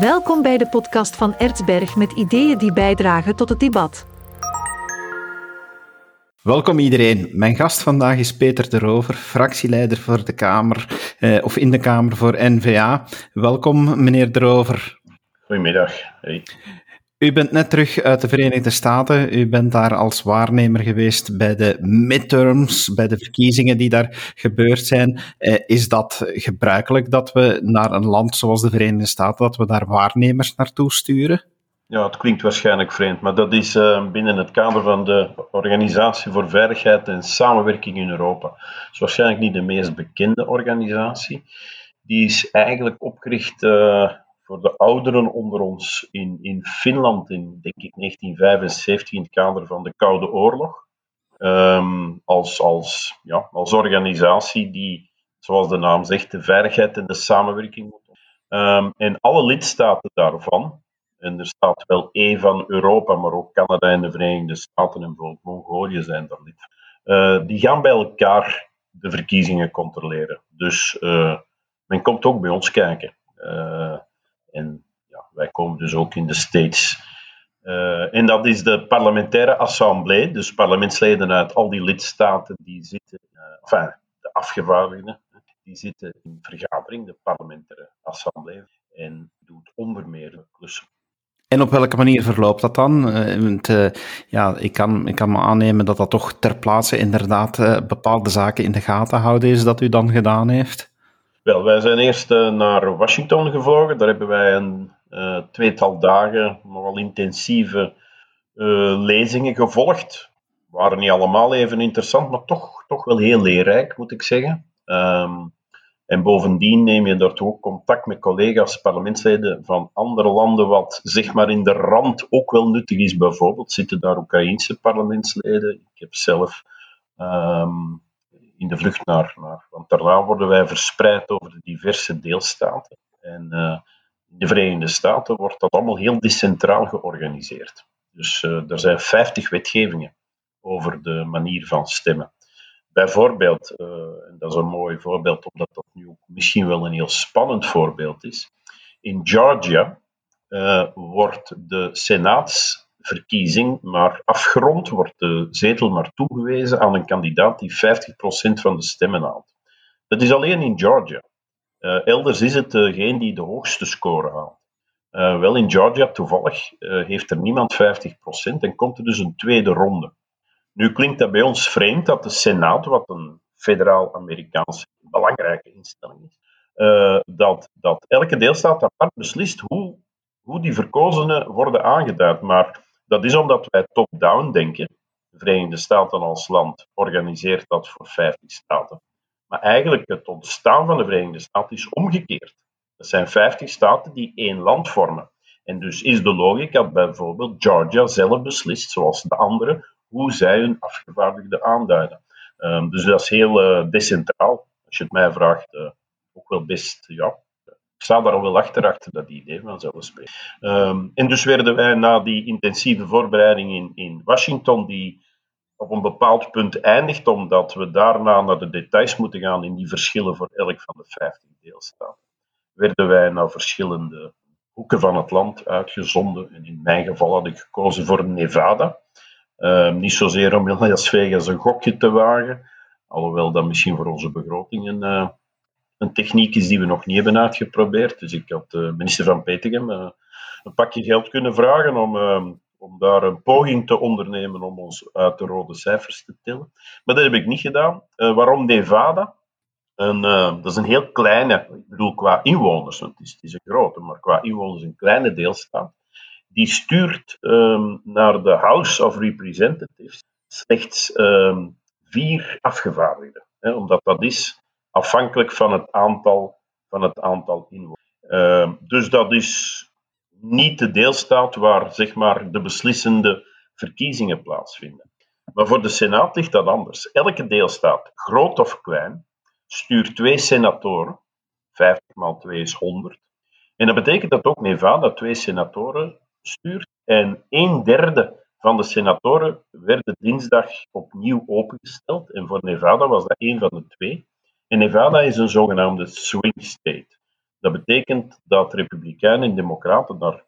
Welkom bij de podcast van Ertsberg met ideeën die bijdragen tot het debat. Welkom iedereen. Mijn gast vandaag is Peter de Rover, fractieleider voor de Kamer, eh, of in de Kamer voor NVA. Welkom, meneer de Rover. Goedemiddag. Hey. U bent net terug uit de Verenigde Staten. U bent daar als waarnemer geweest bij de midterms, bij de verkiezingen die daar gebeurd zijn. Eh, is dat gebruikelijk dat we naar een land zoals de Verenigde Staten, dat we daar waarnemers naartoe sturen? Ja, het klinkt waarschijnlijk vreemd, maar dat is uh, binnen het kader van de Organisatie voor Veiligheid en Samenwerking in Europa. Het is waarschijnlijk niet de meest bekende organisatie. Die is eigenlijk opgericht uh, voor de ouderen onder ons in, in Finland in, denk ik, 1975 in het kader van de Koude Oorlog. Um, als, als, ja, als organisatie die, zoals de naam zegt, de veiligheid en de samenwerking moet. Um, en alle lidstaten daarvan, en er staat wel E van Europa, maar ook Canada en de Verenigde Staten en bijvoorbeeld Mongolië zijn daar lid. Uh, die gaan bij elkaar de verkiezingen controleren. Dus uh, men komt ook bij ons kijken. Uh, en ja, wij komen dus ook in de States. Uh, en dat is de parlementaire assemblée, dus parlementsleden uit al die lidstaten die zitten, uh, de afgevaardigden, die zitten in vergadering, de parlementaire assemblée, en doet onder meer klussen. En op welke manier verloopt dat dan? Uh, want, ja, ik, kan, ik kan me aannemen dat dat toch ter plaatse inderdaad bepaalde zaken in de gaten houden is dat u dan gedaan heeft. Wel, wij zijn eerst naar Washington gevlogen. Daar hebben wij een tweetal dagen nogal intensieve lezingen gevolgd. Waren niet allemaal even interessant, maar toch, toch wel heel leerrijk, moet ik zeggen. Um, en bovendien neem je daar toch ook contact met collega's, parlementsleden van andere landen, wat zeg maar in de rand ook wel nuttig is. Bijvoorbeeld zitten daar Oekraïnse parlementsleden. Ik heb zelf um, in de vlucht naar, naar, want daarna worden wij verspreid over de diverse deelstaten. En uh, in de Verenigde Staten wordt dat allemaal heel decentraal georganiseerd. Dus uh, er zijn 50 wetgevingen over de manier van stemmen. Bijvoorbeeld, uh, en dat is een mooi voorbeeld, omdat dat nu misschien wel een heel spannend voorbeeld is. In Georgia wordt de senaatsverkiezing maar afgerond, wordt de zetel maar toegewezen aan een kandidaat die 50% van de stemmen haalt. Dat is alleen in Georgia. Uh, elders is het degene die de hoogste score haalt. wel in Georgia toevallig heeft er niemand 50% en komt er dus een tweede ronde. Nu klinkt dat bij ons vreemd dat de Senaat, wat een federaal-Amerikaanse belangrijke instelling is, dat, dat elke deelstaat apart beslist hoe, hoe die verkozenen worden aangeduid. Maar dat is omdat wij top-down denken. De Verenigde Staten als land organiseert dat voor 50 staten. Maar eigenlijk het ontstaan van de Verenigde Staten is omgekeerd. Dat zijn 50 staten die één land vormen. En dus is de logica dat bijvoorbeeld Georgia zelf beslist, zoals de andere, hoe zij hun afgevaardigden aanduiden. Um, dus dat is heel uh, decentraal. Als je het mij vraagt, uh, ook wel best, ja. Sta daar al wel achter, achter dat idee vanzelfsprekend. Um, en dus werden wij na die intensieve voorbereiding in, in Washington, die op een bepaald punt eindigt, omdat we daarna naar de details moeten gaan in die verschillen voor elk van de 15 deelstaten, werden wij naar verschillende hoeken van het land uitgezonden. En in mijn geval had ik gekozen voor Nevada. Uh, niet zozeer om in Las Vegas een gokje te wagen, alhoewel dat misschien voor onze begroting een, uh, een techniek is die we nog niet hebben uitgeprobeerd. Dus ik had de minister van Petegem uh, een pakje geld kunnen vragen om, om daar een poging te ondernemen om ons uit de rode cijfers te tillen. Maar dat heb ik niet gedaan. waarom Nevada? Een, dat is een heel kleine, ik bedoel qua inwoners, want het is, een grote, maar qua inwoners een kleine deelstaat die stuurt um, naar de House of Representatives slechts um, vier afgevaardigden. Hè, omdat dat is afhankelijk van het aantal, van het aantal inwoners. Um, dus dat is niet de deelstaat waar zeg maar, de beslissende verkiezingen plaatsvinden. Maar voor de Senaat ligt dat anders. Elke deelstaat, groot of klein, stuurt twee senatoren. 50 maal 2 is 100. En dat betekent dat ook Nevada twee senatoren stuurt. En een derde van de senatoren werden dinsdag opnieuw opengesteld. En voor Nevada was dat een van de twee. En Nevada is een zogenaamde swing state. Dat betekent dat Republikeinen en Democraten daar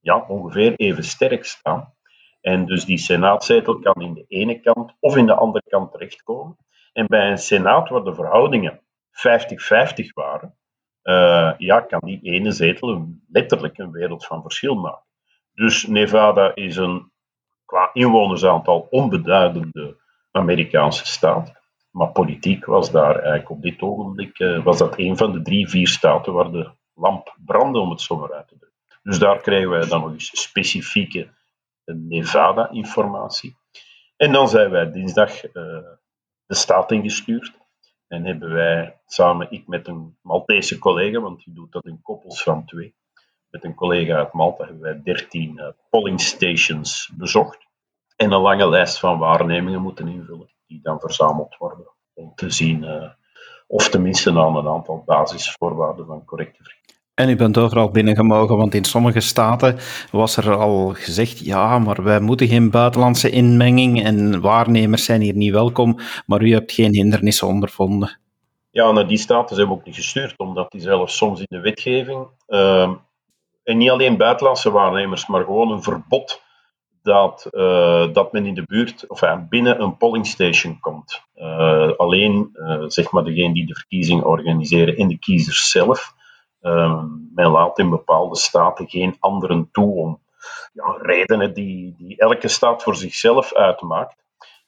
ja, ongeveer even sterk staan. En dus die senaatzetel kan in de ene kant of in de andere kant terechtkomen. En bij een senaat waar de verhoudingen 50-50 waren, uh, ja, kan die ene zetel letterlijk een wereld van verschil maken. Dus Nevada is een qua inwonersaantal onbeduidende Amerikaanse staat. Maar politiek was daar eigenlijk op dit ogenblik uh, was dat een van de drie, vier staten waar de lamp brandde, om het zo maar uit te drukken. Dus daar krijgen wij dan nog eens specifieke Nevada-informatie. En dan zijn wij dinsdag uh, de staat ingestuurd. En hebben wij samen, ik met een Maltese collega, want die doet dat in koppels van twee, met een collega uit Malta hebben wij 13 uh, polling stations bezocht. En een lange lijst van waarnemingen moeten invullen, die dan verzameld worden om te zien uh, of tenminste aan een aantal basisvoorwaarden van correcte verkeer. En u bent overal binnengemogen, want in sommige staten was er al gezegd: ja, maar wij moeten geen buitenlandse inmenging en waarnemers zijn hier niet welkom, maar u hebt geen hindernissen ondervonden. Ja, naar die staten zijn we ook niet gestuurd, omdat die zelfs soms in de wetgeving, uh, en niet alleen buitenlandse waarnemers, maar gewoon een verbod dat, uh, dat men in de buurt, of uh, binnen een polling station komt. Uh, alleen, zeg maar, degene die de verkiezing organiseren en de kiezers zelf. Um, men laat in bepaalde staten geen anderen toe om ja, redenen die, die elke staat voor zichzelf uitmaakt.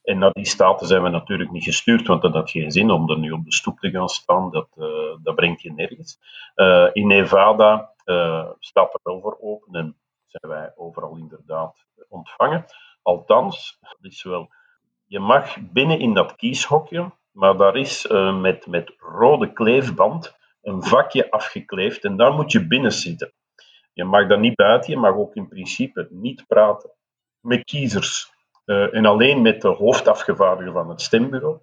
En naar die staten zijn we natuurlijk niet gestuurd, want dat had geen zin om er nu op de stoep te gaan staan. Dat, dat brengt je nergens. In Nevada staat er wel voor open en zijn wij overal inderdaad ontvangen. Althans, is wel, je mag binnen in dat kieshokje, maar daar is met, met rode kleefband een vakje afgekleefd en daar moet je binnen zitten. Je mag daar niet buiten, je mag ook in principe niet praten met kiezers uh, en alleen met de hoofdafgevaardigde van het stembureau,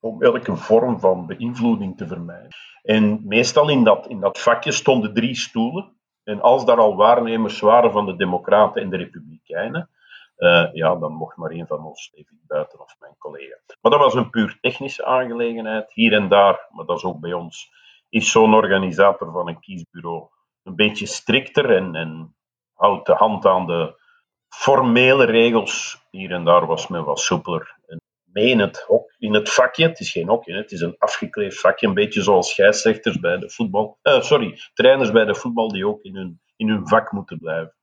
om elke vorm van beïnvloeding te vermijden. En meestal in dat, in dat vakje stonden drie stoelen. En als daar al waarnemers waren van de Democraten en de Republikeinen, uh, ja, dan mocht maar één van ons even buiten of mijn collega. Maar dat was een puur technische aangelegenheid, hier en daar, maar dat is ook bij ons is zo'n organisator van een kiesbureau een beetje strikter en, en houdt de hand aan de formele regels. Hier en daar was men wat soepeler. En mee in het, hok, in het vakje, het is geen hokje, het is een afgekleefd vakje, een beetje zoals scheidsrechters bij de voetbal. Uh, sorry, trainers bij de voetbal die ook in hun, in hun vak moeten blijven.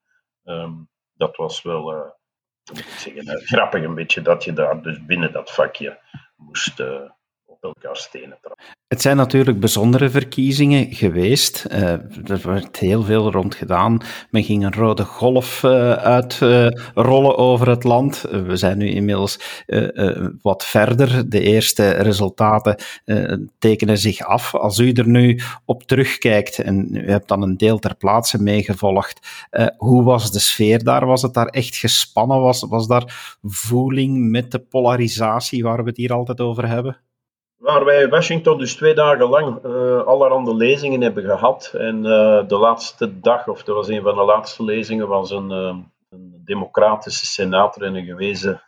Um, dat was wel zeggen, uh, grappig een beetje dat je daar dus binnen dat vakje moest, Het zijn natuurlijk bijzondere verkiezingen geweest. Uh, er werd heel veel rond gedaan. Men ging een rode golf uh, uitrollen uh, over het land. we zijn nu inmiddels wat verder. De eerste resultaten tekenen zich af. Als u er nu op terugkijkt en u hebt dan een deel ter plaatse meegevolgd, hoe was de sfeer daar? Was het daar echt gespannen? Was, was daar voeling met de polarisatie waar we het hier altijd over hebben? Waar wij in Washington dus twee dagen lang uh, allerhande lezingen hebben gehad. En uh, de laatste dag, of dat was een van de laatste lezingen, was een, uh, een democratische senator en een gewezen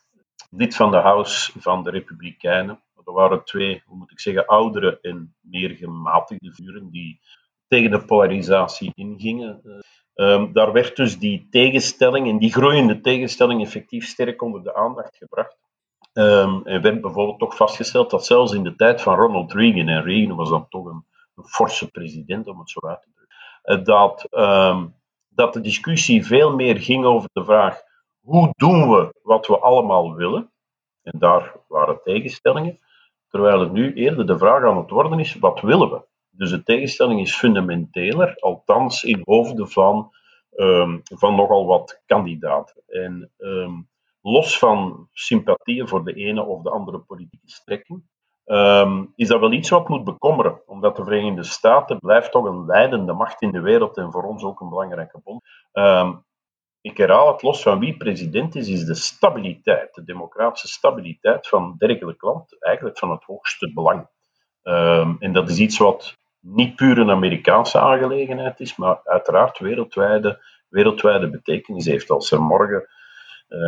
lid van de House van de Republikeinen. Er waren twee, hoe moet ik zeggen, oudere en meer gematigde vuren die tegen de polarisatie ingingen. Um, daar werd dus die tegenstelling en die groeiende tegenstelling effectief sterk onder de aandacht gebracht. Um, er werd bijvoorbeeld toch vastgesteld dat zelfs in de tijd van Ronald Reagan, en Reagan was dan toch een, een forse president, om het zo uit te drukken, uh, dat, um, dat de discussie veel meer ging over de vraag hoe doen we wat we allemaal willen? En daar waren tegenstellingen. Terwijl het nu eerder de vraag aan het worden is, wat willen we? Dus de tegenstelling is fundamenteler, althans in hoofden van, um, van nogal wat kandidaten. En los van sympathieën voor de ene of de andere politieke strekking, um, is dat wel iets wat moet bekommeren. Omdat de Verenigde Staten blijft toch een leidende macht in de wereld en voor ons ook een belangrijke bond. Um, ik herhaal het, los van wie president is, is de stabiliteit, de democratische stabiliteit van een dergelijk land eigenlijk van het hoogste belang. Um, en dat is iets wat niet puur een Amerikaanse aangelegenheid is, maar uiteraard wereldwijde, wereldwijde betekenis heeft. Als er morgen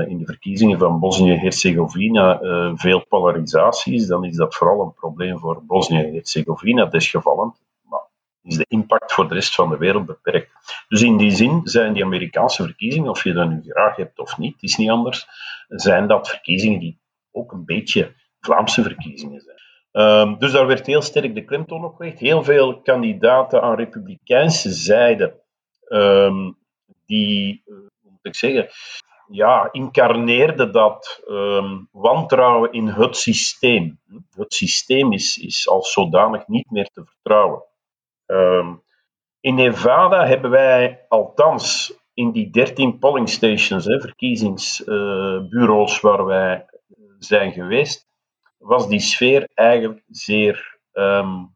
in de verkiezingen van Bosnië-Herzegovina uh, veel polarisatie is, dan is dat vooral een probleem voor Bosnië-Herzegovina desgevallend. Maar is de impact voor de rest van de wereld beperkt. Dus in die zin zijn die Amerikaanse verkiezingen, of je dat nu graag hebt of niet, is niet anders, zijn dat verkiezingen die ook een beetje Vlaamse verkiezingen zijn. Um, dus daar werd heel sterk de klemtoon op gelegd. Heel veel kandidaten aan republikeinse zijde, um, die, uh, hoe moet ik zeggen, ja, incarneerde dat um, wantrouwen in het systeem. Het systeem is, is als zodanig niet meer te vertrouwen. Um, in Nevada hebben wij althans in die 13 polling stations, hè, verkiezingsbureaus waar wij zijn geweest, was die sfeer eigenlijk zeer, um,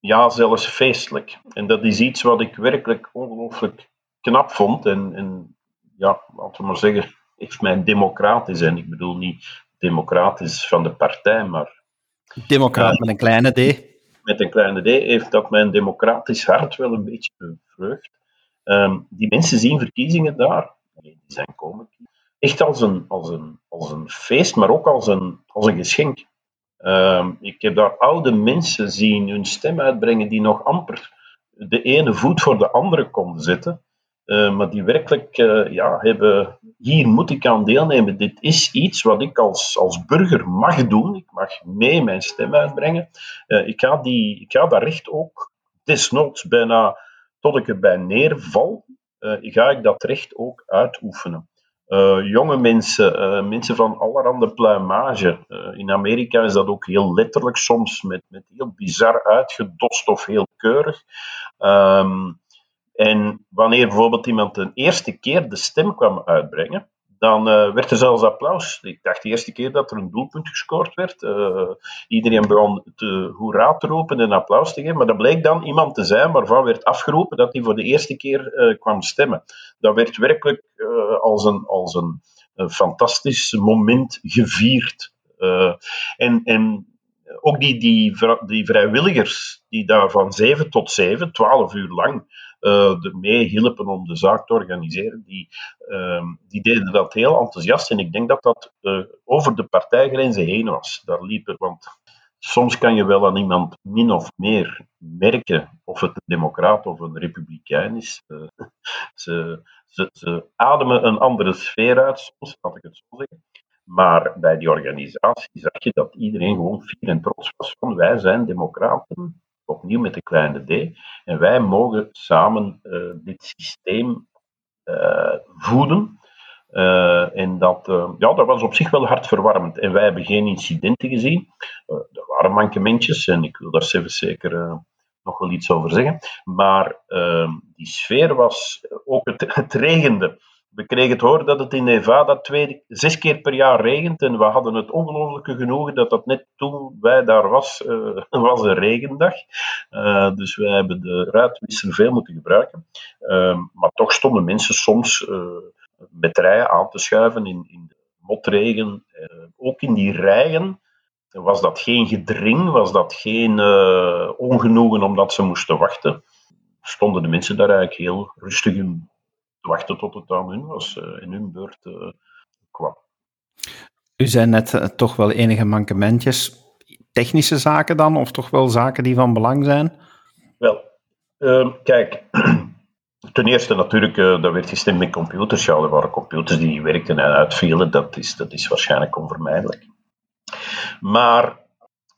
ja, zelfs feestelijk. En dat is iets wat ik werkelijk ongelooflijk knap vond. En, en ja, laten we maar zeggen, heeft mij democratisch. En ik bedoel niet democratisch van de partij, maar. Democraat uh, met een kleine D. Met een kleine D heeft dat mijn democratisch hart wel een beetje bevreugd. Um, die mensen zien verkiezingen daar, die zijn komen, echt als een, als een, als een feest, maar ook als een, als een geschenk. Um, ik heb daar oude mensen zien hun stem uitbrengen die nog amper de ene voet voor de andere konden zetten. Uh, maar die werkelijk uh, ja, hebben, hier moet ik aan deelnemen. Dit is iets wat ik als, als burger mag doen. Ik mag mee mijn stem uitbrengen. Uh, ik, ga die, ik ga dat recht ook, desnoods bijna tot ik erbij neerval, ga ik dat recht ook uitoefenen. jonge mensen, mensen van allerhande pluimage. in Amerika is dat ook heel letterlijk soms met, met heel bizar uitgedost of heel keurig. Um, en wanneer bijvoorbeeld iemand een eerste keer de stem kwam uitbrengen, dan uh, werd er zelfs applaus. Ik dacht de eerste keer dat er een doelpunt gescoord werd. Uh, iedereen begon te hoera te roepen en applaus te geven. Maar dat bleek dan iemand te zijn waarvan werd afgeroepen dat hij voor de eerste keer uh, kwam stemmen. Dat werd werkelijk als een, als een, een, fantastisch moment gevierd. en, en ook die, die, die vrijwilligers die daar van 7 tot 7, 12 uur lang uh, mee hielpen om de zaak te organiseren, die, uh, die deden dat heel enthousiast. En ik denk dat dat uh, over de partijgrenzen heen was. Daar liepen, want soms kan je wel aan iemand min of meer merken of het een democraat of een republikein is. Uh, ze, ze, ze, ademen een andere sfeer uit, soms, laat ik het zo zeggen. Maar bij die organisatie zag je dat iedereen gewoon fier en trots was van wij zijn democraten opnieuw met de kleine d. En wij mogen samen uh, dit systeem uh, voeden. Uh, en dat, ja, dat was op zich wel hartverwarmend. En wij hebben geen incidenten gezien. er waren mankementjes en ik wil daar zeker nog wel iets over zeggen. Maar die sfeer was ook het regende we kregen te horen dat het in Nevada twee, zes keer per jaar regent. En we hadden het ongelooflijke genoegen dat dat net toen wij daar was, uh, was een regendag. Uh, dus wij hebben de ruitwisser veel moeten gebruiken. Uh, maar toch stonden mensen soms met rijen aan te schuiven in, in de motregen. ook in die rijen was dat geen gedring, was dat geen ongenoegen omdat ze moesten wachten. Stonden de mensen daar eigenlijk heel rustig in wachten tot het aan hun was, uh, in hun beurt uh, kwam. U zei net uh, toch wel enige mankementjes. Technische zaken dan, of toch wel zaken die van belang zijn? Wel, ehm, kijk, ten eerste natuurlijk, dat werd gestemd met computers. Ja, er waren computers die werkten en uitvielen, dat is, dat is waarschijnlijk onvermijdelijk. Maar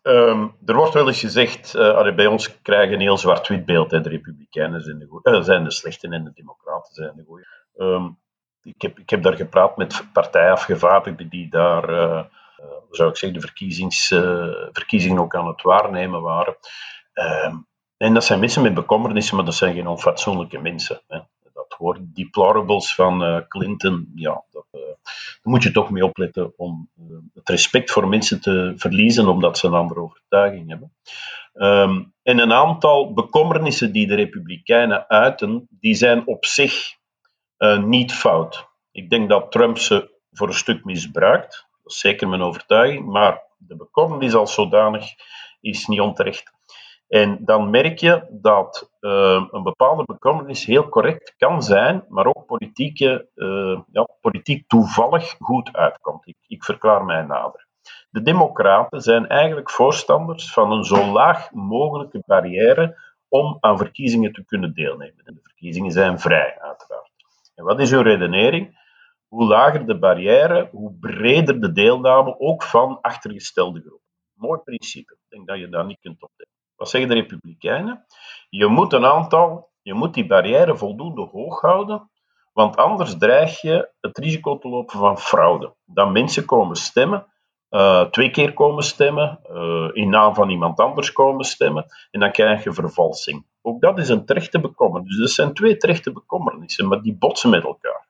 Um, er wordt wel eens gezegd, uh, bij ons krijgen een heel zwart-wit beeld. Hè. De republikeinen zijn de, goeie, uh, zijn de slechten en de democraten zijn de goeie. Um, ik, heb, ik heb daar gepraat met partijafgevaardigden die daar, uh, zou ik zeggen, de verkiezings, verkiezingen ook aan het waarnemen waren. Um, en dat zijn mensen met bekommernissen, maar dat zijn geen onfatsoenlijke mensen. Hè woord deplorables van uh, Clinton, ja, dat, uh, daar moet je toch mee opletten om uh, het respect voor mensen te verliezen omdat ze een andere overtuiging hebben. Um, en een aantal bekommernissen die de Republikeinen uiten, die zijn op zich niet fout. Ik denk dat Trump ze voor een stuk misbruikt, dat is zeker mijn overtuiging, maar de bekommernis als zodanig is niet onterecht. En dan merk je dat uh, een bepaalde bekommernis heel correct kan zijn, maar ook politieke, uh, ja, politiek toevallig goed uitkomt. Ik, ik verklaar mij nader. De Democraten zijn eigenlijk voorstanders van een zo laag mogelijke barrière om aan verkiezingen te kunnen deelnemen. En de verkiezingen zijn vrij, uiteraard. En wat is uw redenering? Hoe lager de barrière, hoe breder de deelname, ook van achtergestelde groepen. Mooi principe. Ik denk dat je daar niet kunt opdekken. Wat zeggen de Republikeinen? Je moet een aantal, je moet die barrière voldoende hoog houden, want anders dreig je het risico te lopen van fraude. Dat mensen komen stemmen, uh, twee keer komen stemmen, uh, in naam van iemand anders komen stemmen, en dan krijg je vervalsing. Ook dat is een terechte bekommernis. Dus dat zijn twee terechte bekommernissen, maar die botsen met elkaar.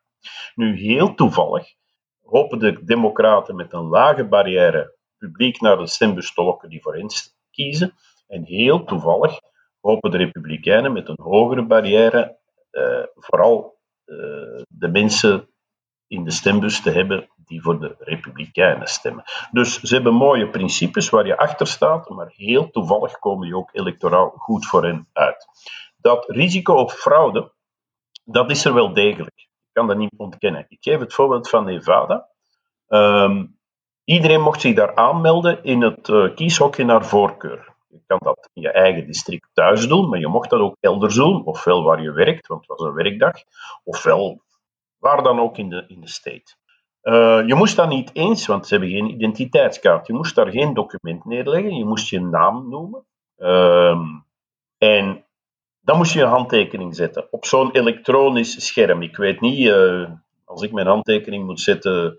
Nu, heel toevallig hopen de democraten met een lage barrière publiek naar de stembus te lokken die voor hen kiezen, en heel toevallig hopen de Republikeinen met een hogere barrière uh, vooral uh, de mensen in de stembus te hebben die voor de Republikeinen stemmen. Dus ze hebben mooie principes waar je achter staat, maar heel toevallig komen die ook electoraal goed voor hen uit. Dat risico op fraude, dat is er wel degelijk. Ik kan dat niet ontkennen. Ik geef het voorbeeld van Nevada. Um, iedereen mocht zich daar aanmelden in het uh, kieshokje naar voorkeur. Je kan dat in je eigen district thuis doen, maar je mocht dat ook elders doen, ofwel waar je werkt, want het was een werkdag, ofwel waar dan ook in de, in de state. Uh, je moest dat niet eens, want ze hebben geen identiteitskaart. Je moest daar geen document neerleggen, je moest je naam noemen. Uh, en dan moest je een handtekening zetten op zo'n elektronisch scherm. Ik weet niet, uh, als ik mijn handtekening moet zetten,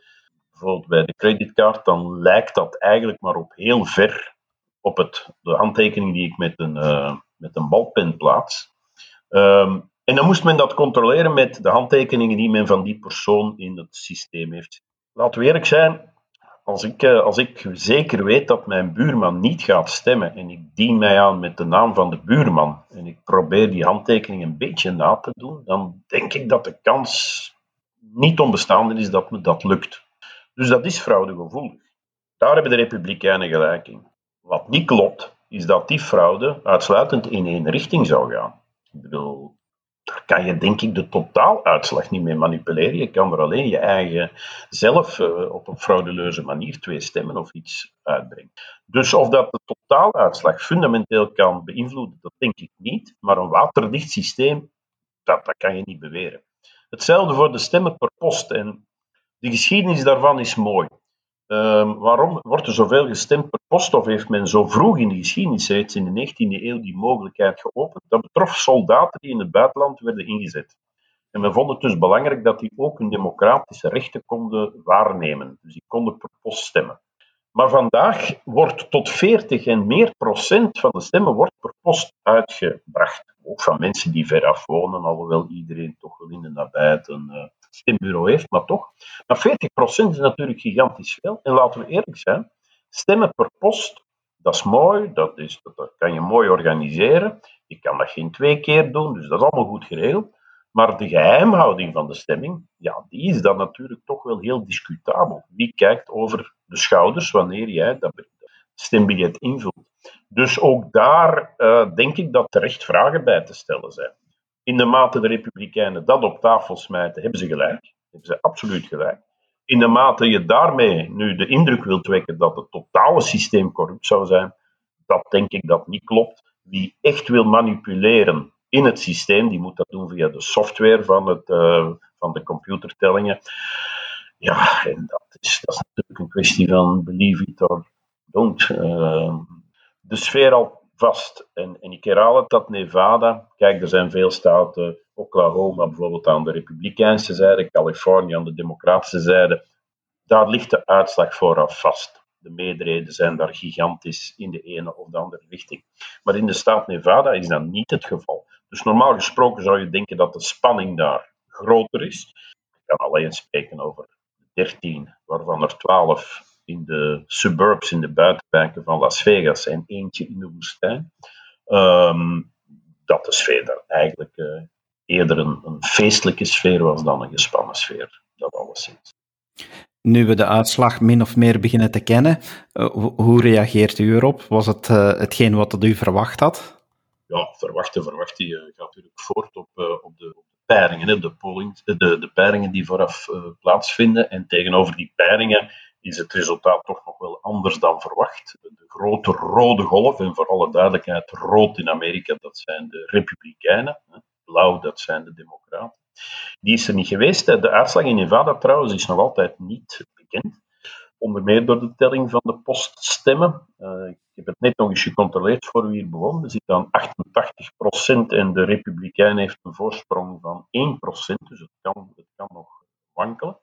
bijvoorbeeld bij de creditcard, dan lijkt dat eigenlijk maar op heel ver op het, de handtekening die ik met een, uh, met een balpen plaats. Um, en dan moest men dat controleren met de handtekeningen die men van die persoon in het systeem heeft. Laten we eerlijk zijn, als ik, uh, als ik zeker weet dat mijn buurman niet gaat stemmen en ik dien mij aan met de naam van de buurman en ik probeer die handtekening een beetje na te doen, dan denk ik dat de kans niet onbestaande is dat me dat lukt. Dus dat is fraudegevoelig. Daar hebben de Republikeinen gelijk in. Wat niet klopt, is dat die fraude uitsluitend in één richting zou gaan. Ik bedoel, daar kan je denk ik de totaaluitslag niet mee manipuleren. Je kan er alleen je eigen zelf uh, op een fraudeleuze manier twee stemmen of iets uitbrengen. Dus of dat de totaaluitslag fundamenteel kan beïnvloeden, dat denk ik niet. Maar een waterdicht systeem, dat, dat kan je niet beweren. Hetzelfde voor de stemmen per post. En de geschiedenis daarvan is mooi. Um, waarom wordt er zoveel gestemd per post of heeft men zo vroeg in de geschiedenis, in de 19e eeuw, die mogelijkheid geopend? Dat betrof soldaten die in het buitenland werden ingezet. En men vond het dus belangrijk dat die ook hun democratische rechten konden waarnemen. Dus die konden per post stemmen. Maar vandaag wordt tot 40 en meer procent van de stemmen wordt per post uitgebracht. Ook van mensen die veraf wonen, alhoewel iedereen toch wel in de nabijheid een uh, stembureau heeft, maar toch. Maar 40% is natuurlijk gigantisch veel. En laten we eerlijk zijn, stemmen per post, dat is mooi, dat, is, dat kan je mooi organiseren. Je kan dat geen twee keer doen, dus dat is allemaal goed geregeld. Maar de geheimhouding van de stemming, ja, die is dan natuurlijk toch wel heel discutabel. Wie kijkt over de schouders wanneer jij dat stembiljet invult? Dus ook daar uh, denk ik dat terecht vragen bij te stellen zijn. In de mate de Republikeinen dat op tafel smijten, hebben ze gelijk. Hebben ze absoluut gelijk. In de mate je daarmee nu de indruk wilt wekken dat het totale systeem corrupt zou zijn, dat denk ik dat niet klopt. Wie echt wil manipuleren in het systeem, die moet dat doen via de software van, het, uh, van de computertellingen. Ja, en dat is, dat is natuurlijk een kwestie van believe it or don't. Uh, de sfeer al vast. En, en ik herhaal het, dat Nevada, kijk, er zijn veel staten, Oklahoma bijvoorbeeld aan de republikeinse zijde, Californië aan de democratische zijde, daar ligt de uitslag vooraf vast. De meerderheden zijn daar gigantisch in de ene of de andere richting. Maar in de staat Nevada is dat niet het geval. Dus normaal gesproken zou je denken dat de spanning daar groter is. Ik kan alleen spreken over 13, waarvan er 12 in de suburbs, in de buitenwijken van Las Vegas en eentje in de woestijn. Um, dat de sfeer daar eigenlijk uh, eerder een, een, feestelijke sfeer was dan een gespannen sfeer. Dat alleszins. Nu we de uitslag min of meer beginnen te kennen, uh, hoe reageert u erop? Was het uh, hetgeen wat u verwacht had? Ja, verwachten, verwacht. Je gaat natuurlijk voort op, op de, peiringen, de, polling, de, de peiringen die vooraf plaatsvinden. En tegenover die peiringen is het resultaat toch nog wel anders dan verwacht. De grote rode golf, en voor alle duidelijkheid, rood in Amerika, dat zijn de Republikeinen. Blauw, dat zijn de Democraten. Die is er niet geweest. De uitslag in Nevada trouwens is nog altijd niet bekend. Onder meer door de telling van de poststemmen. Uh, ik heb het net nog eens gecontroleerd voor u hier begon. We zitten aan 88% en de Republikein heeft een voorsprong van 1%. Dus het kan, het kan nog wankelen.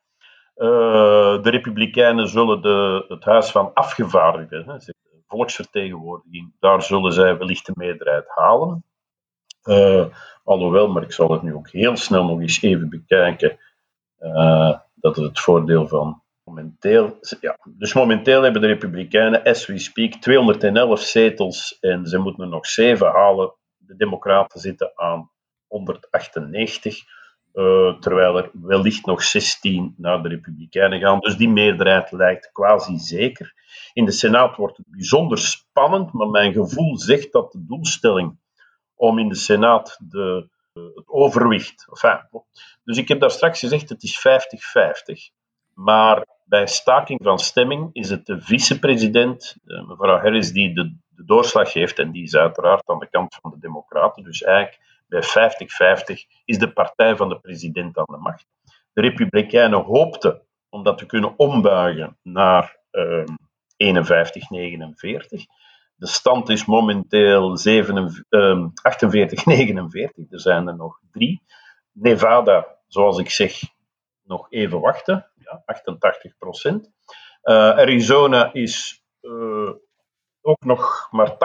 Uh, de Republikeinen zullen de, het Huis van Afgevaardigden, de volksvertegenwoordiging, daar zullen zij wellicht de meerderheid halen. Uh, alhoewel, maar ik zal het nu ook heel snel nog eens even bekijken, uh, dat het het voordeel van momenteel... Ja, dus momenteel hebben de Republikeinen, as we speak, 211 zetels en ze moeten er nog 7 halen. De Democraten zitten aan 198. Uh, terwijl er wellicht nog 16 naar de Republikeinen gaan. Dus die meerderheid lijkt quasi zeker. In de Senaat wordt het bijzonder spannend, maar mijn gevoel zegt dat de doelstelling om in de Senaat de, het overwicht. Enfin, dus ik heb daar straks gezegd, het is 50-50. Maar bij staking van stemming is het de vicepresident, uh, mevrouw Harris, die de, de doorslag geeft. En die is uiteraard aan de kant van de Democraten. Dus eigenlijk bij 50-50 is de partij van de president aan de macht. De Republikeinen hoopten om dat te kunnen ombuigen naar uh, 51-49. De stand is momenteel 48-49. Er zijn er nog drie. Nevada, zoals ik zeg, nog even wachten. Ja, 88 procent. Uh, Arizona is uh, ook nog maar 80%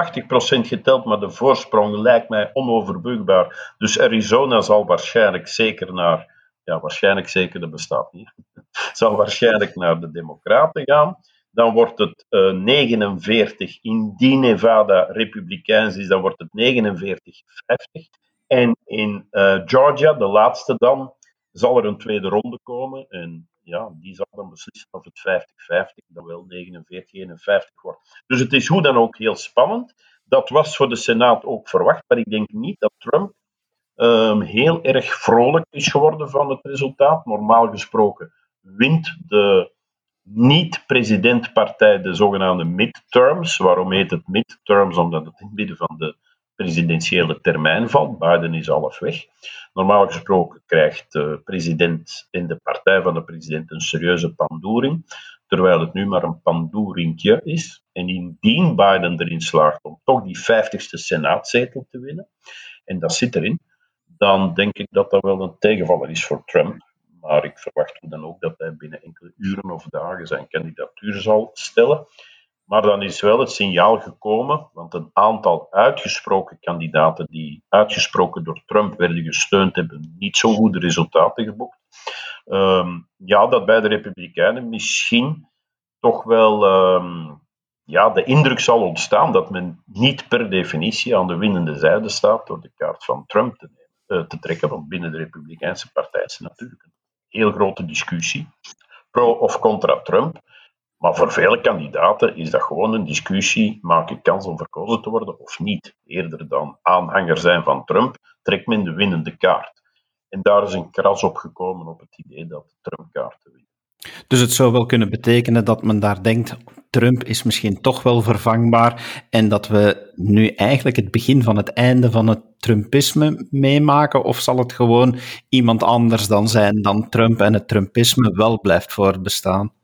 geteld, maar de voorsprong lijkt mij onoverbrugbaar. Dus Arizona zal waarschijnlijk zeker naar, ja, waarschijnlijk zeker, dat bestaat niet, zal waarschijnlijk naar de Democraten gaan. Dan wordt het uh, 49%, indien Nevada republikeins is, dan wordt het 49-50. En in uh, Georgia, de laatste dan, zal er een tweede ronde komen. En ja, die zal dan beslissen of het 50-50, dan wel 49-51 wordt. Dus het is hoe dan ook heel spannend. Dat was voor de Senaat ook verwacht, maar ik denk niet dat Trump um, heel erg vrolijk is geworden van het resultaat. Normaal gesproken wint de niet-presidentpartij de zogenaamde midterms. Waarom heet het midterms? Omdat het in het midden van de presidentiële termijn valt. Biden is half weg. Normaal gesproken krijgt de president en de partij van de president een serieuze pandoering, terwijl het nu maar een pandoeringje is. En indien Biden erin slaagt om toch die 50ste senaatzetel te winnen, en dat zit erin, dan denk ik dat dat wel een tegenvaller is voor Trump. Maar ik verwacht dan ook dat hij binnen enkele uren of dagen zijn kandidatuur zal stellen. Maar dan is wel het signaal gekomen, want een aantal uitgesproken kandidaten die uitgesproken door Trump werden gesteund, hebben niet zo goede resultaten geboekt. Um, ja, dat bij de Republikeinen misschien toch wel um, ja, de indruk zal ontstaan dat men niet per definitie aan de winnende zijde staat door de kaart van Trump te, uh, te trekken. Want binnen de Republikeinse partij is natuurlijk een heel grote discussie, pro of contra Trump. Maar voor vele kandidaten is dat gewoon een discussie: maak ik kans om verkozen te worden of niet? Eerder dan aanhanger zijn van Trump, trekt men de winnende kaart. En daar is een kras op gekomen op het idee dat Trump kaarten wint. Dus het zou wel kunnen betekenen dat men daar denkt: Trump is misschien toch wel vervangbaar en dat we nu eigenlijk het begin van het einde van het Trumpisme meemaken? Of zal het gewoon iemand anders dan zijn dan Trump en het Trumpisme wel blijft voortbestaan?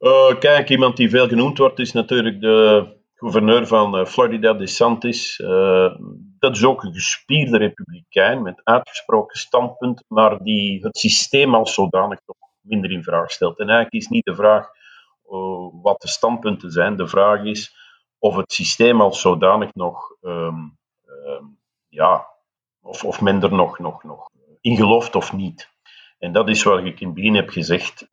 Uh, kijk, iemand die veel genoemd wordt is natuurlijk de gouverneur van uh, Florida, DeSantis. Uh, dat is ook een gespierde republikein met uitgesproken standpunten, maar die het systeem als zodanig toch minder in vraag stelt. En eigenlijk is niet de vraag wat de standpunten zijn, de vraag is of het systeem als zodanig nog, um, um, ja, of, of men er nog, nog, nog in gelooft of niet. En dat is wat ik in het begin heb gezegd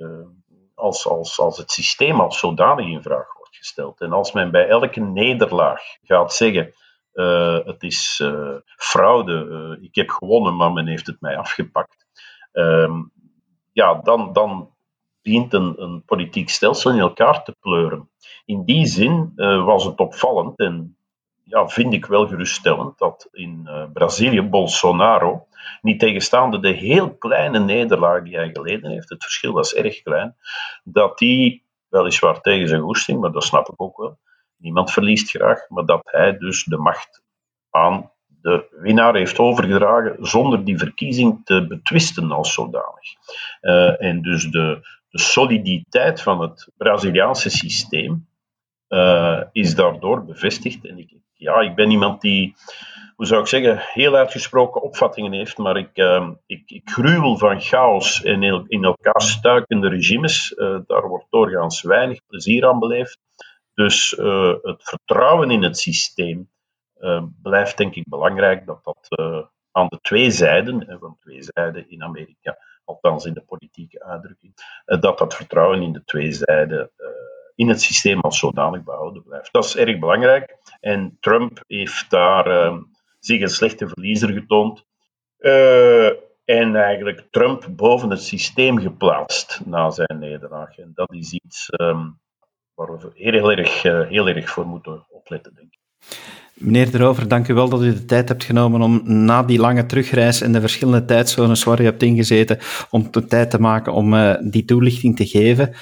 als, als, als het systeem als zodanig in vraag wordt gesteld. En als men bij elke nederlaag gaat zeggen: uh, het is uh, fraude, uh, ik heb gewonnen, maar men heeft het mij afgepakt. Ehm, ja, dan, dan dient een, een politiek stelsel in elkaar te pleuren. In die zin was het opvallend en ja, vind ik wel geruststellend dat in Brazilië Bolsonaro niet tegenstaande de heel kleine nederlaag die hij geleden heeft, het verschil was erg klein, dat hij weliswaar tegen zijn goesting, maar dat snap ik ook wel. Niemand verliest graag, maar dat hij dus de macht aan de winnaar heeft overgedragen zonder die verkiezing te betwisten als zodanig. Uh, en dus de, de, soliditeit van het Braziliaanse systeem uh, is daardoor bevestigd. En ik, ja, ik ben iemand die, hoe zou ik zeggen, heel uitgesproken opvattingen heeft, maar ik, uh, ik, ik gruwel van chaos en in, in elkaar stuikende regimes. daar wordt doorgaans weinig plezier aan beleefd. Dus het vertrouwen in het systeem uh, blijft denk ik belangrijk dat dat uh, aan de twee zijden, van twee zijden in Amerika, althans in de politieke uitdrukking, dat dat vertrouwen in de twee zijden in het systeem als zodanig behouden blijft. Dat is erg belangrijk. En Trump heeft daar ehm, zich een slechte verliezer getoond. en eigenlijk Trump boven het systeem geplaatst na zijn nederlaag. En dat is iets um, waar we heel, erg, heel erg voor moeten opletten, denk ik. Meneer De Rover, dank u wel dat u de tijd hebt genomen om na die lange terugreis en de verschillende tijdzones waar u hebt ingezeten, om de tijd te maken om uh, die toelichting te geven.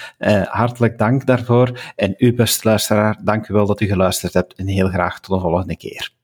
Hartelijk dank daarvoor. En u, beste luisteraar, dank u wel dat u geluisterd hebt en heel graag tot de volgende keer.